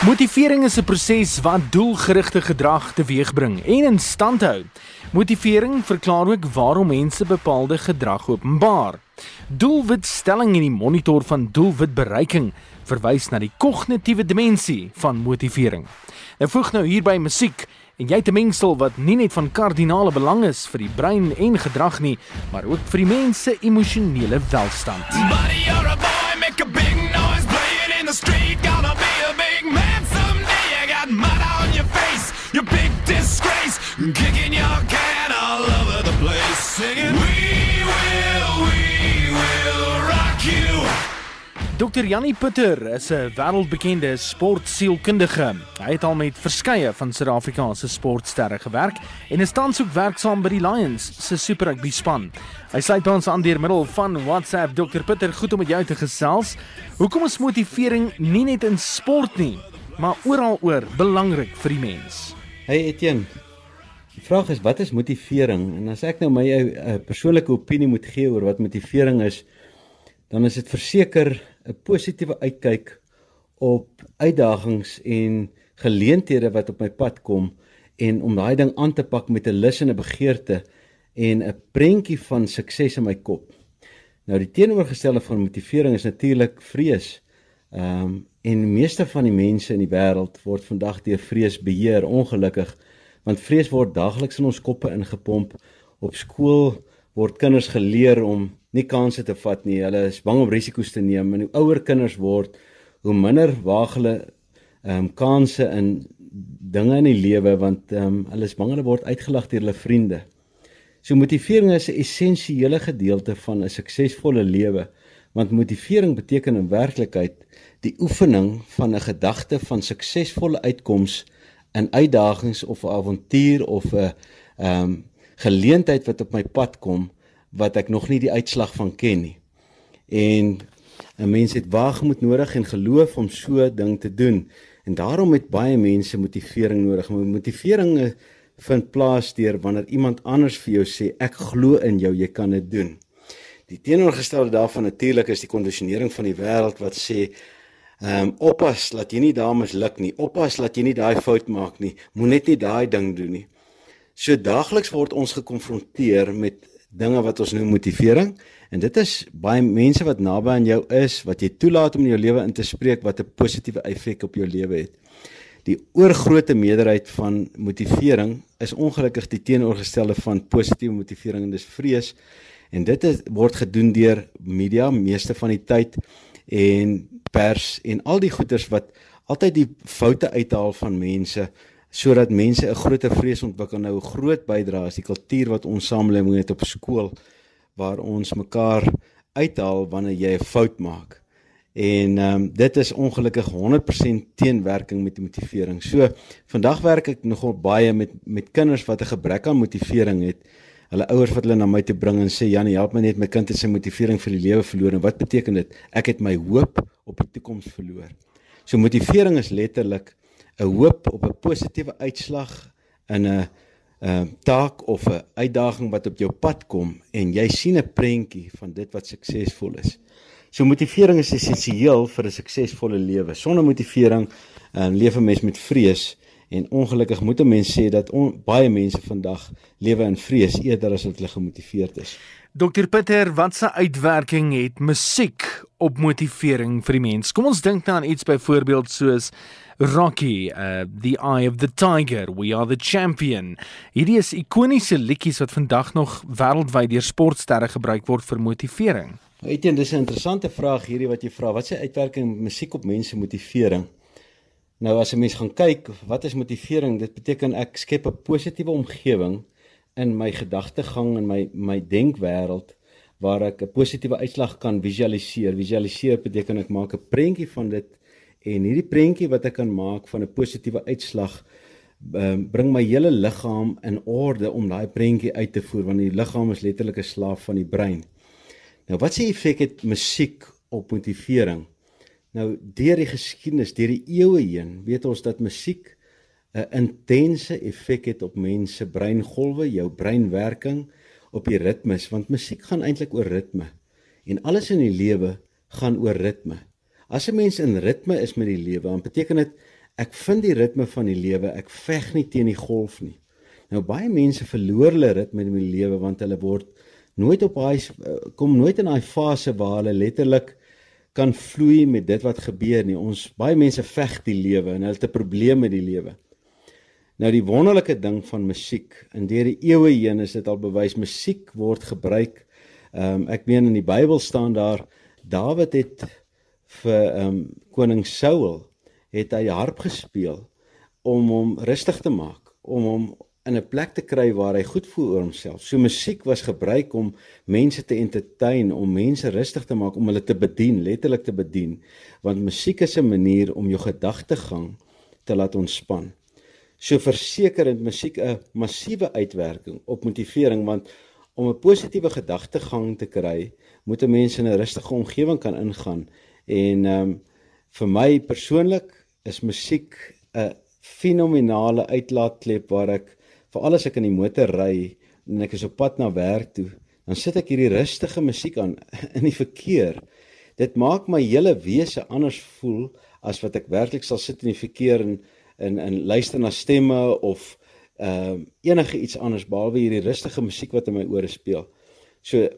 Motivering is 'n proses wat doelgerigte gedrag teweegbring en in stand hou. Motivering verklaar ook waarom mense bepaalde gedrag openbaar. Doelwitstelling in die monitor van doelwitbereiking verwys na die kognitiewe dimensie van motivering. Nou voeg nou hierby musiek en jy het 'n mengsel wat nie net van kardinale belang is vir die brein en gedrag nie, maar ook vir die mens se emosionele welstand. Buddy, you're a boy, make a big noise playing in the street, Dr. Jannie Putter is 'n wêreldbekende sportsielkundige. Hy het al met verskeie van Suid-Afrika se sportsterre gewerk en is tans ook werksaam by die Lions se Super Rugby span. Hy sluit ons aan deur middel van WhatsApp. Dr. Putter, goed om met jou te gesels. Hoekom is motivering nie net in sport nie, maar oral oor belangrik vir die mens? Hey Etienne. Die vraag is wat is motivering? En as ek nou my uh, persoonlike opinie moet gee oor wat motivering is, dan is dit verseker 'n positiewe uitkyk op uitdagings en geleenthede wat op my pad kom en om daai ding aan te pak met 'n lus en 'n begeerte en 'n prentjie van sukses in my kop. Nou die teenoorgestelde van motivering is natuurlik vrees. Ehm um, en meeste van die mense in die wêreld word vandag deur vrees beheer, ongelukkig, want vrees word daagliks in ons koppe ingepomp. Op skool word kinders geleer om nie kansse te vat nie. Hulle is bang om risiko's te neem en hoe ouer kinders word, hoe minder waag hulle ehm um, kansse in dinge in die lewe want ehm um, hulle is bang hulle word uitgelag deur hulle vriende. So motivering is 'n essensiële gedeelte van 'n suksesvolle lewe want motivering beteken in werklikheid die oefening van 'n gedagte van suksesvolle uitkoms in uitdagings of 'n avontuur of 'n ehm um, geleentheid wat op my pad kom wat ek nog nie die uitslag van ken nie. En 'n mens het waagmoed nodig en geloof om so 'n ding te doen. En daarom het baie mense motivering nodig. Motivering eh, vind plaas deur wanneer iemand anders vir jou sê ek glo in jou, jy kan dit doen. Die teenoorgestelde daarvan natuurlik is die kondisionering van die wêreld wat sê ehm um, oppas dat jy nie daar misluk nie. Oppas dat jy nie daai fout maak nie. Moenie net daai ding doen nie. So daagliks word ons gekonfronteer met dinge wat ons noem motivering en dit is baie mense wat naby aan jou is wat jy toelaat om in jou lewe in te spreek wat 'n positiewe effek op jou lewe het. Die oorgrootste meerderheid van motivering is ongelukkig die teenoorgestelde van positiewe motivering en dis vrees en dit is, word gedoen deur media meeste van die tyd en pers en al die goeters wat altyd die foute uithaal van mense sodat mense 'n groter vrees ontwikkel nou 'n groot bydrae is die kultuur wat ons samelewing het op skool waar ons mekaar uithaal wanneer jy 'n fout maak. En ehm um, dit is ongelukkig 100% teenwerking met motivering. So vandag werk ek nogal baie met met kinders wat 'n gebrek aan motivering het. Hulle ouers wat hulle na my toe bring en sê Janie, help my net my kind het sy motivering vir die lewe verloor. En wat beteken dit? Ek het my hoop op die toekoms verloor. So motivering is letterlik 'n hoop op 'n positiewe uitslag in 'n 'n taak of 'n uitdaging wat op jou pad kom en jy sien 'n prentjie van dit wat suksesvol is. So motivering is essensieel vir 'n suksesvolle lewe. Sonder motivering um, leef 'n mens met vrees en ongelukkig moet 'n mens sê dat on, baie mense vandag lewe in vrees eerder as wat hulle gemotiveerd is. Dr Pieter, wat se uitwerking het musiek op motivering vir die mens? Kom ons dink nou aan iets byvoorbeeld soos Rocky, uh The Eye of the Tiger, We Are the Champion. Hierdie is ikoniese liedjies wat vandag nog wêreldwyd deur sportsterre gebruik word vir motivering. Jy, dis 'n interessante vraag hierdie wat jy vra. Wat se uitwerking musiek op mense motivering? Nou as 'n mens gaan kyk, wat is motivering? Dit beteken ek skep 'n positiewe omgewing in my gedagtegang en my my denkwêreld waar ek 'n positiewe uitslag kan visualiseer. Visualiseer beteken ek maak 'n prentjie van dit En hierdie prentjie wat ek kan maak van 'n positiewe uitslag um, bring my hele liggaam in orde om daai prentjie uit te voer want die liggaam is letterlik 'n slaaf van die brein. Nou wat sê effek het musiek op motivering? Nou deur die geskiedenis, deur die eeue heen, weet ons dat musiek 'n intense effek het op mense breingolwe, jou breinwerking, op die ritmes, want musiek gaan eintlik oor ritme. En alles in die lewe gaan oor ritme. As 'n mens in ritme is met die lewe, dan beteken dit ek vind die ritme van die lewe, ek veg nie teen die golf nie. Nou baie mense verloor hulle ritme in die lewe want hulle word nooit op daai kom nooit in daai fase waar hulle letterlik kan vloei met dit wat gebeur nie. Ons baie mense veg die lewe en hulle het 'n probleem met die lewe. Nou die wonderlike ding van musiek, in deur die eeue heen is dit al bewys musiek word gebruik. Ehm um, ek meen in die Bybel staan daar Dawid het vir ehm um, koning Saul het hy harp gespeel om hom rustig te maak, om hom in 'n plek te kry waar hy goed voel oor homself. So musiek was gebruik om mense te entertain, om mense rustig te maak, om hulle te bedien, letterlik te bedien, want musiek is 'n manier om jou gedagtegang te laat ontspan. So verseker het musiek 'n massiewe uitwerking op motivering want om 'n positiewe gedagtegang te kry, moet 'n mens in 'n rustige omgewing kan ingaan. En ehm um, vir my persoonlik is musiek 'n fenominale uitlaatklep waar ek veral as ek in die motor ry en ek is op pad na werk toe, dan sit ek hierdie rustige musiek aan in die verkeer. Dit maak my hele wese anders voel as wat ek werklik sal sit in die verkeer en en en luister na stemme of ehm uh, enige iets anders behalwe hierdie rustige musiek wat in my ore speel. So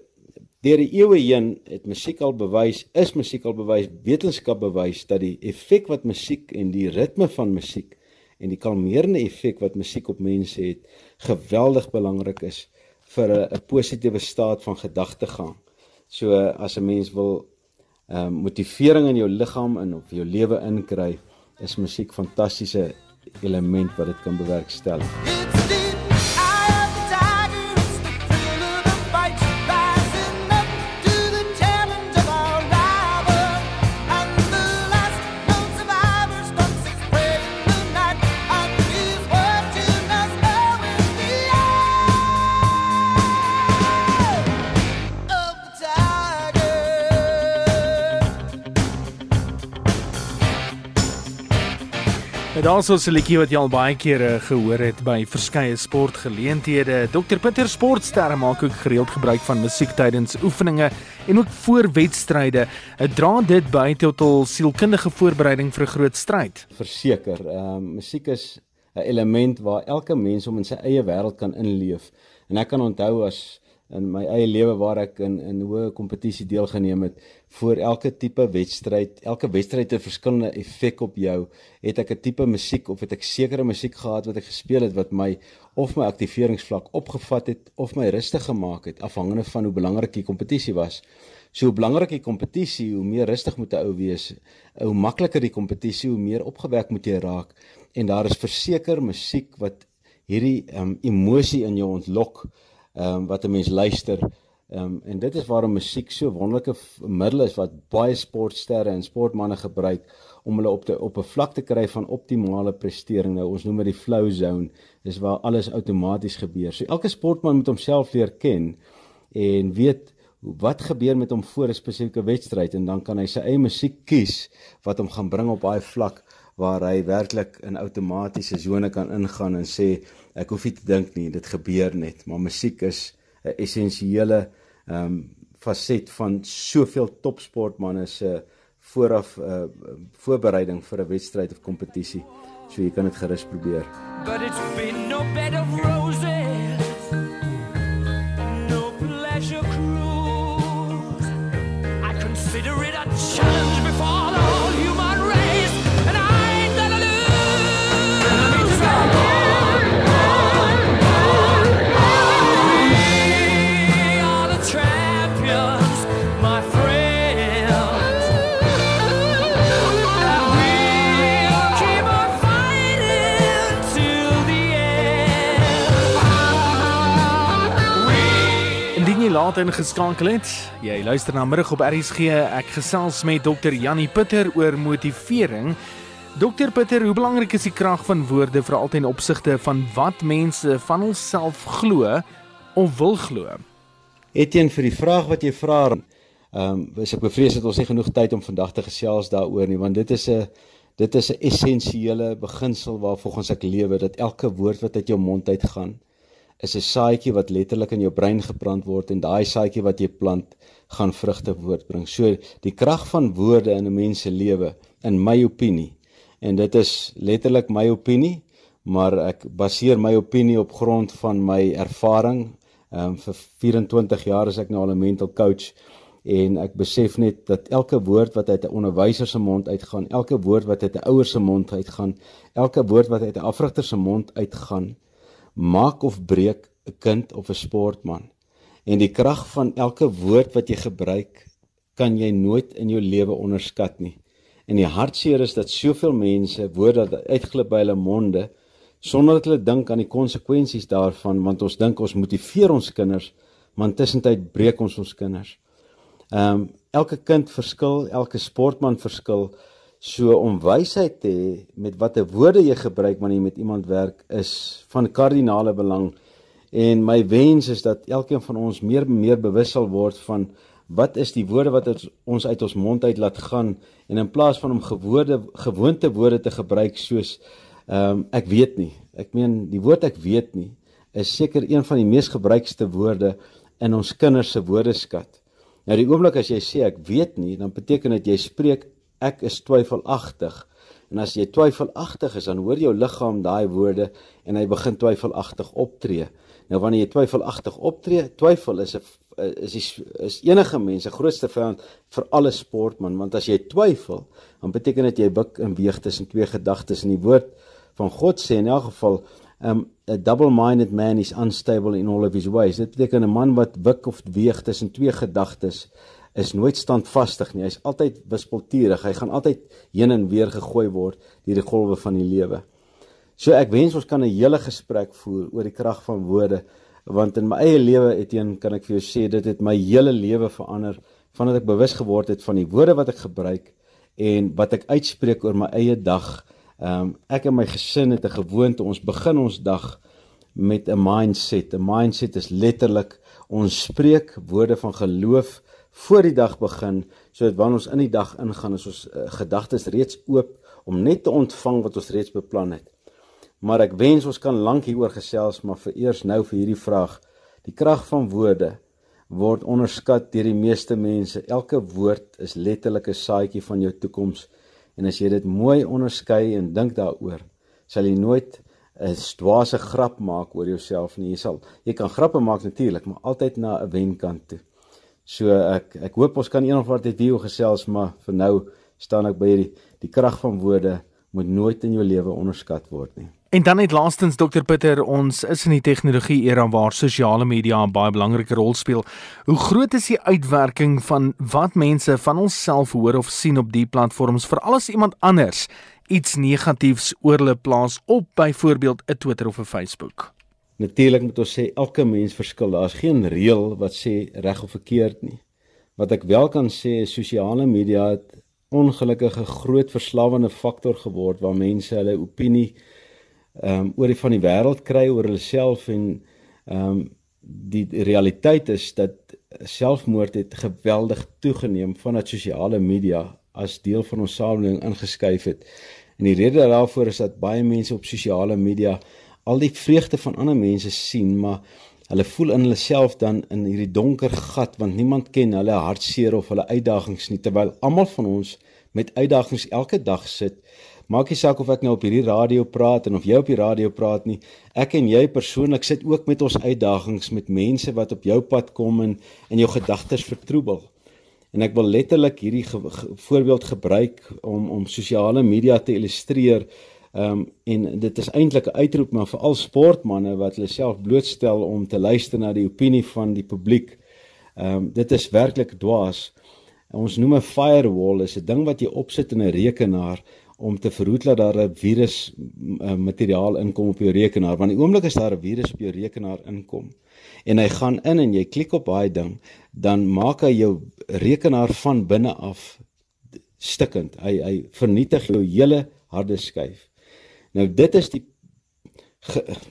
deur die eeue heen het musiek al bewys, is musiek al bewys, wetenskap bewys dat die effek wat musiek en die ritme van musiek en die kalmerende effek wat musiek op mense het geweldig belangrik is vir 'n positiewe staat van gedagtegang. So as 'n mens wil ehm um, motivering in jou liggaam en of jou lewe inkry, is musiek fantastiese element wat dit kan bewerkstellig. Daar's ons 'n liedjie wat jy al baie kere gehoor het by verskeie sportgeleenthede. Dr Pieter Sportsterre maak ook gereeld gebruik van musiek tydens oefeninge en ook voor wedstryde. Dit dra dit by tot hul sielkundige voorbereiding vir 'n groot stryd. Verseker, ehm um, musiek is 'n element waar elke mens om in sy eie wêreld kan inleef. En ek kan onthou as in my eie lewe waar ek in in hoë kompetisie deelgeneem het voor elke tipe wedstryd elke wedstryd het 'n verskillende effek op jou. Het ek 'n tipe musiek of het ek sekere musiek gehad wat ek gespeel het wat my of my aktiveringsvlak opgevat het of my rustig gemaak het afhangende van hoe belangrik die kompetisie was. So hoe belangrik die kompetisie hoe meer rustig moet 'n ou wees. Hoe makliker die kompetisie hoe meer opgewek moet jy raak. En daar is verseker musiek wat hierdie um, emosie in jou ontlok ehm um, wat 'n mens luister. Ehm um, en dit is waarom musiek so wonderlike middel is wat baie sportsterre en sportmense gebruik om hulle op te op 'n vlak te kry van optimale prestering. Nou ons noem dit die flow zone. Dis waar alles outomaties gebeur. So elke sportman moet homself leer ken en weet wat gebeur met hom voor 'n spesifieke wedstryd en dan kan hy sy eie musiek kies wat hom gaan bring op daai vlak waar hy werklik in outomatiese sone kan ingaan en sê ek hoef nie te dink nie, dit gebeur net. Maar musiek is 'n essensiële ehm um, faset van soveel topsportmense se vooraf uh, voorbereiding vir 'n wedstryd of kompetisie. So jy kan dit gerus probeer. But it's been no bed of roses. Laat ingeskakel het. Jy luister na middag op RSG. Ek gesels met Dr. Jannie Pitter oor motivering. Dr. Pitter, hoe belangrik is die krag van woorde vir altyd in opsigte van wat mense van hulself glo of wil glo? Etienne vir die vraag wat jy vra. Ehm, um, ek bevrees dat ons nie genoeg tyd om vandag te gesels daaroor nie, want dit is 'n dit is 'n essensiële beginsel waarvolgens ek lewe dat elke woord wat uit jou mond uitgaan is 'n saadjie wat letterlik in jou brein geplant word en daai saadjie wat jy plant gaan vrugte voortbring. So die krag van woorde in 'n mens se lewe, in my opinie, en dit is letterlik my opinie, maar ek baseer my opinie op grond van my ervaring. Ehm um, vir 24 jaar is ek nou al 'n mental coach en ek besef net dat elke woord wat uit 'n onderwyser se mond uitgaan, elke woord wat uit 'n ouer se mond uitgaan, elke woord wat uit 'n afrigter se mond uitgaan, maak of breek 'n kind of 'n sportman. En die krag van elke woord wat jy gebruik, kan jy nooit in jou lewe onderskat nie. En die hartseer is dat soveel mense woorde uitglip by hulle monde sonder dat hulle dink aan die konsekwensies daarvan, want ons dink ons motiveer ons kinders, maar intussen tyd breek ons ons kinders. Ehm um, elke kind verskil, elke sportman verskil. So om wysheid te hê met watter woorde jy gebruik wanneer jy met iemand werk is van kardinale belang. En my wens is dat elkeen van ons meer en meer bewus sal word van wat is die woorde wat ons uit ons mond uit laat gaan en in plaas van om gewoorde gewoonte woorde te gebruik soos ehm um, ek weet nie. Ek meen die woord ek weet nie is seker een van die mees gebruikste woorde in ons kinders se woordeskat. Nou die oomblik as jy sê ek weet nie, dan beteken dit jy spreek ek is twyfelagtig. En as jy twyfelagtig is, dan hoor jou liggaam daai woorde en hy begin twyfelagtig optree. Nou wanneer jy twyfelagtig optree, twyfel is 'n is is, is enige mens se grootste vyand vir alle sportman, want as jy twyfel, dan beteken dit jy buik en weeg tussen twee gedagtes en die woord van God sê in elk geval um, a double-minded man is unstable in all of his ways. Dit beteken 'n man wat wik of weeg tussen twee gedagtes is nooit standvastig nie. Hy's altyd wispelturig. Hy gaan altyd heen en weer gegooi word deur die golwe van die lewe. So ek wens ons kan 'n hele gesprek voer oor die krag van woorde want in my eie lewe eteen kan ek vir jou sê dit het my hele lewe verander vandat ek bewus geword het van die woorde wat ek gebruik en wat ek uitspreek oor my eie dag. Ehm um, ek en my gesin het 'n gewoonte, ons begin ons dag met 'n mindset. 'n Mindset is letterlik ons spreek woorde van geloof voor die dag begin, sodat wanneer ons in die dag ingaan, is ons uh, gedagtes reeds oop om net te ontvang wat ons reeds beplan het. Maar ek wens ons kan lank hieroor gesels, maar vir eers nou vir hierdie vraag. Die krag van woorde word onderskat deur die meeste mense. Elke woord is letterlik 'n saadjie van jou toekoms. En as jy dit mooi onderskei en dink daaroor, sal jy nooit 'n dwaase grap maak oor jouself nie. Jy sal jy kan grappe maak natuurlik, maar altyd na 'n wenkant toe. So ek ek hoop ons kan eendag wat dit video gesels, maar vir nou staan ek by hierdie die krag van woorde moet nooit in jou lewe onderskat word nie. En dan net laastens Dr Pieter, ons is in die tegnologie era waar sosiale media 'n baie belangrike rol speel. Hoe groot is die uitwerking van wat mense van onsself hoor of sien op die platforms vir alles iemand anders iets negatiefs oor hulle plaas op byvoorbeeld 'n Twitter of 'n Facebook? Natuurlik moet ons sê elke mens verskil. Daar's geen reël wat sê reg of verkeerd nie. Wat ek wel kan sê is sosiale media het ongelukkige groot verslawende faktor geword waar mense hulle opinie ehm um, oor die van die wêreld kry oor hulle self en ehm um, die, realiteit is dat selfmoord het geweldig toegeneem vandat sosiale media as deel van ons samelewing ingeskuif het. En die rede daarvoor is dat baie mense op sosiale media al die vreugde van ander mense sien, maar hulle voel in hulle self dan in hierdie donker gat want niemand ken hulle hartseer of hulle uitdagings nie terwyl almal van ons met uitdagings elke dag sit Maak nie saak of ek nou op hierdie radio praat en of jy op die radio praat nie. Ek en jy persoonlik sit ook met ons uitdagings met mense wat op jou pad kom en en jou gedagtes vertroebel. En ek wil letterlik hierdie ge ge voorbeeld gebruik om om sosiale media te illustreer. Ehm um, en dit is eintlik 'n uitroep maar vir al sportmense wat hulle self blootstel om te luister na die opinie van die publiek. Ehm um, dit is werklik dwaas. Ons noem 'n firewall is 'n ding wat jy opsit in 'n rekenaar om te verhoed dat daar 'n virus uh, materiaal inkom op jou rekenaar want die oomblik as daar 'n virus op jou rekenaar inkom en hy gaan in en jy klik op daai ding dan maak hy jou rekenaar van binne af stikkend hy hy vernietig jou hele harde skyf nou dit is die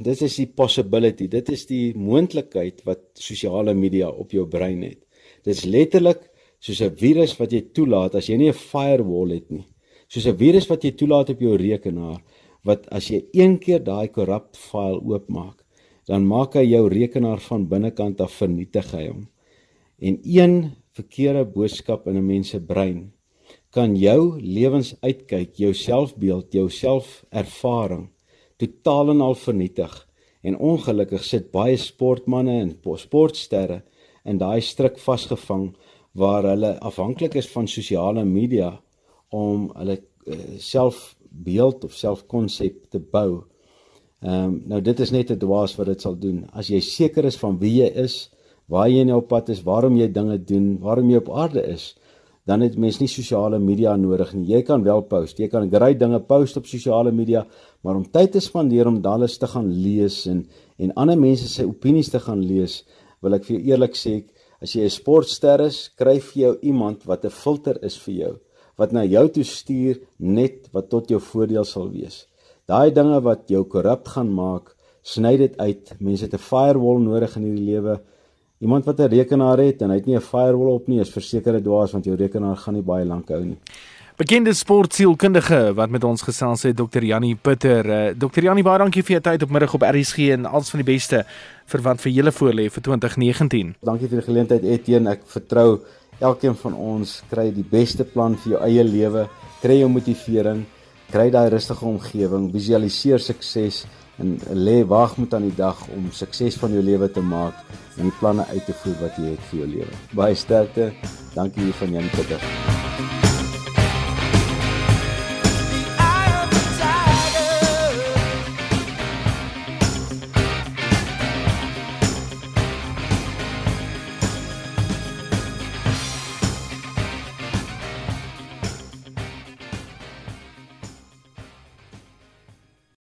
dit is die possibility dit is die moontlikheid wat sosiale media op jou brein het dit is letterlik soos 'n virus wat jy toelaat as jy nie 'n firewall het nie soos 'n virus wat jy toelaat op jou rekenaar wat as jy een keer daai corrupt file oopmaak, dan maak hy jou rekenaar van binnekant af vernietig hy hom. En een verkeerde boodskap in 'n mens se brein kan jou lewensuitkyk, jou selfbeeld, jou selfervaring totaal en al vernietig. En ongelukkig sit baie sportmense en sportsterre in daai stryk vasgevang waar hulle afhanklik is van sosiale media om hulle uh, selfbeeld of selfkonsep te bou. Ehm um, nou dit is net 'n dwaas wat dit sal doen. As jy seker is van wie jy is, waar jy nou op pad is, waarom jy dinge doen, waarom jy op aarde is, dan het mens nie sosiale media nodig nie. Jy kan wel post, jy kan great dinge post op sosiale media, maar om tyd te spandeer om alles te gaan lees en en ander mense se opinies te gaan lees, wil ek vir jou eerlik sê, as jy 'n sportster is, skryf jy jou iemand wat 'n filter is vir jou, wat na jou toe stuur net wat tot jou voordeel sal wees. Daai dinge wat jou korrup gaan maak, sny dit uit. Mense het 'n firewall nodig in hierdie lewe. Iemand wat 'n rekenaar het en hy het nie 'n firewall op nie, is versekerde dwaas want jou rekenaar gaan nie baie lank hou nie. Bekende sportsielkundige wat met ons gesels het Dr. Jannie Putter. Uh, eh, Dr. Jannie, baie dankie vir jou tyd op middag op RSG en alles van die beste vir wat vir julle voorlê vir 2019. Dankie vir die geleentheid Etienne. Ek vertrou elkeen van ons kry die beste plan vir jou eie lewe, kry jou motivering, kry daai rustige omgewing, visualiseer sukses en lê wag met aan die dag om sukses van jou lewe te maak en die planne uit te voer wat jy het vir jou lewe. Baie sterkte. Dankie vir van Jan Pieter.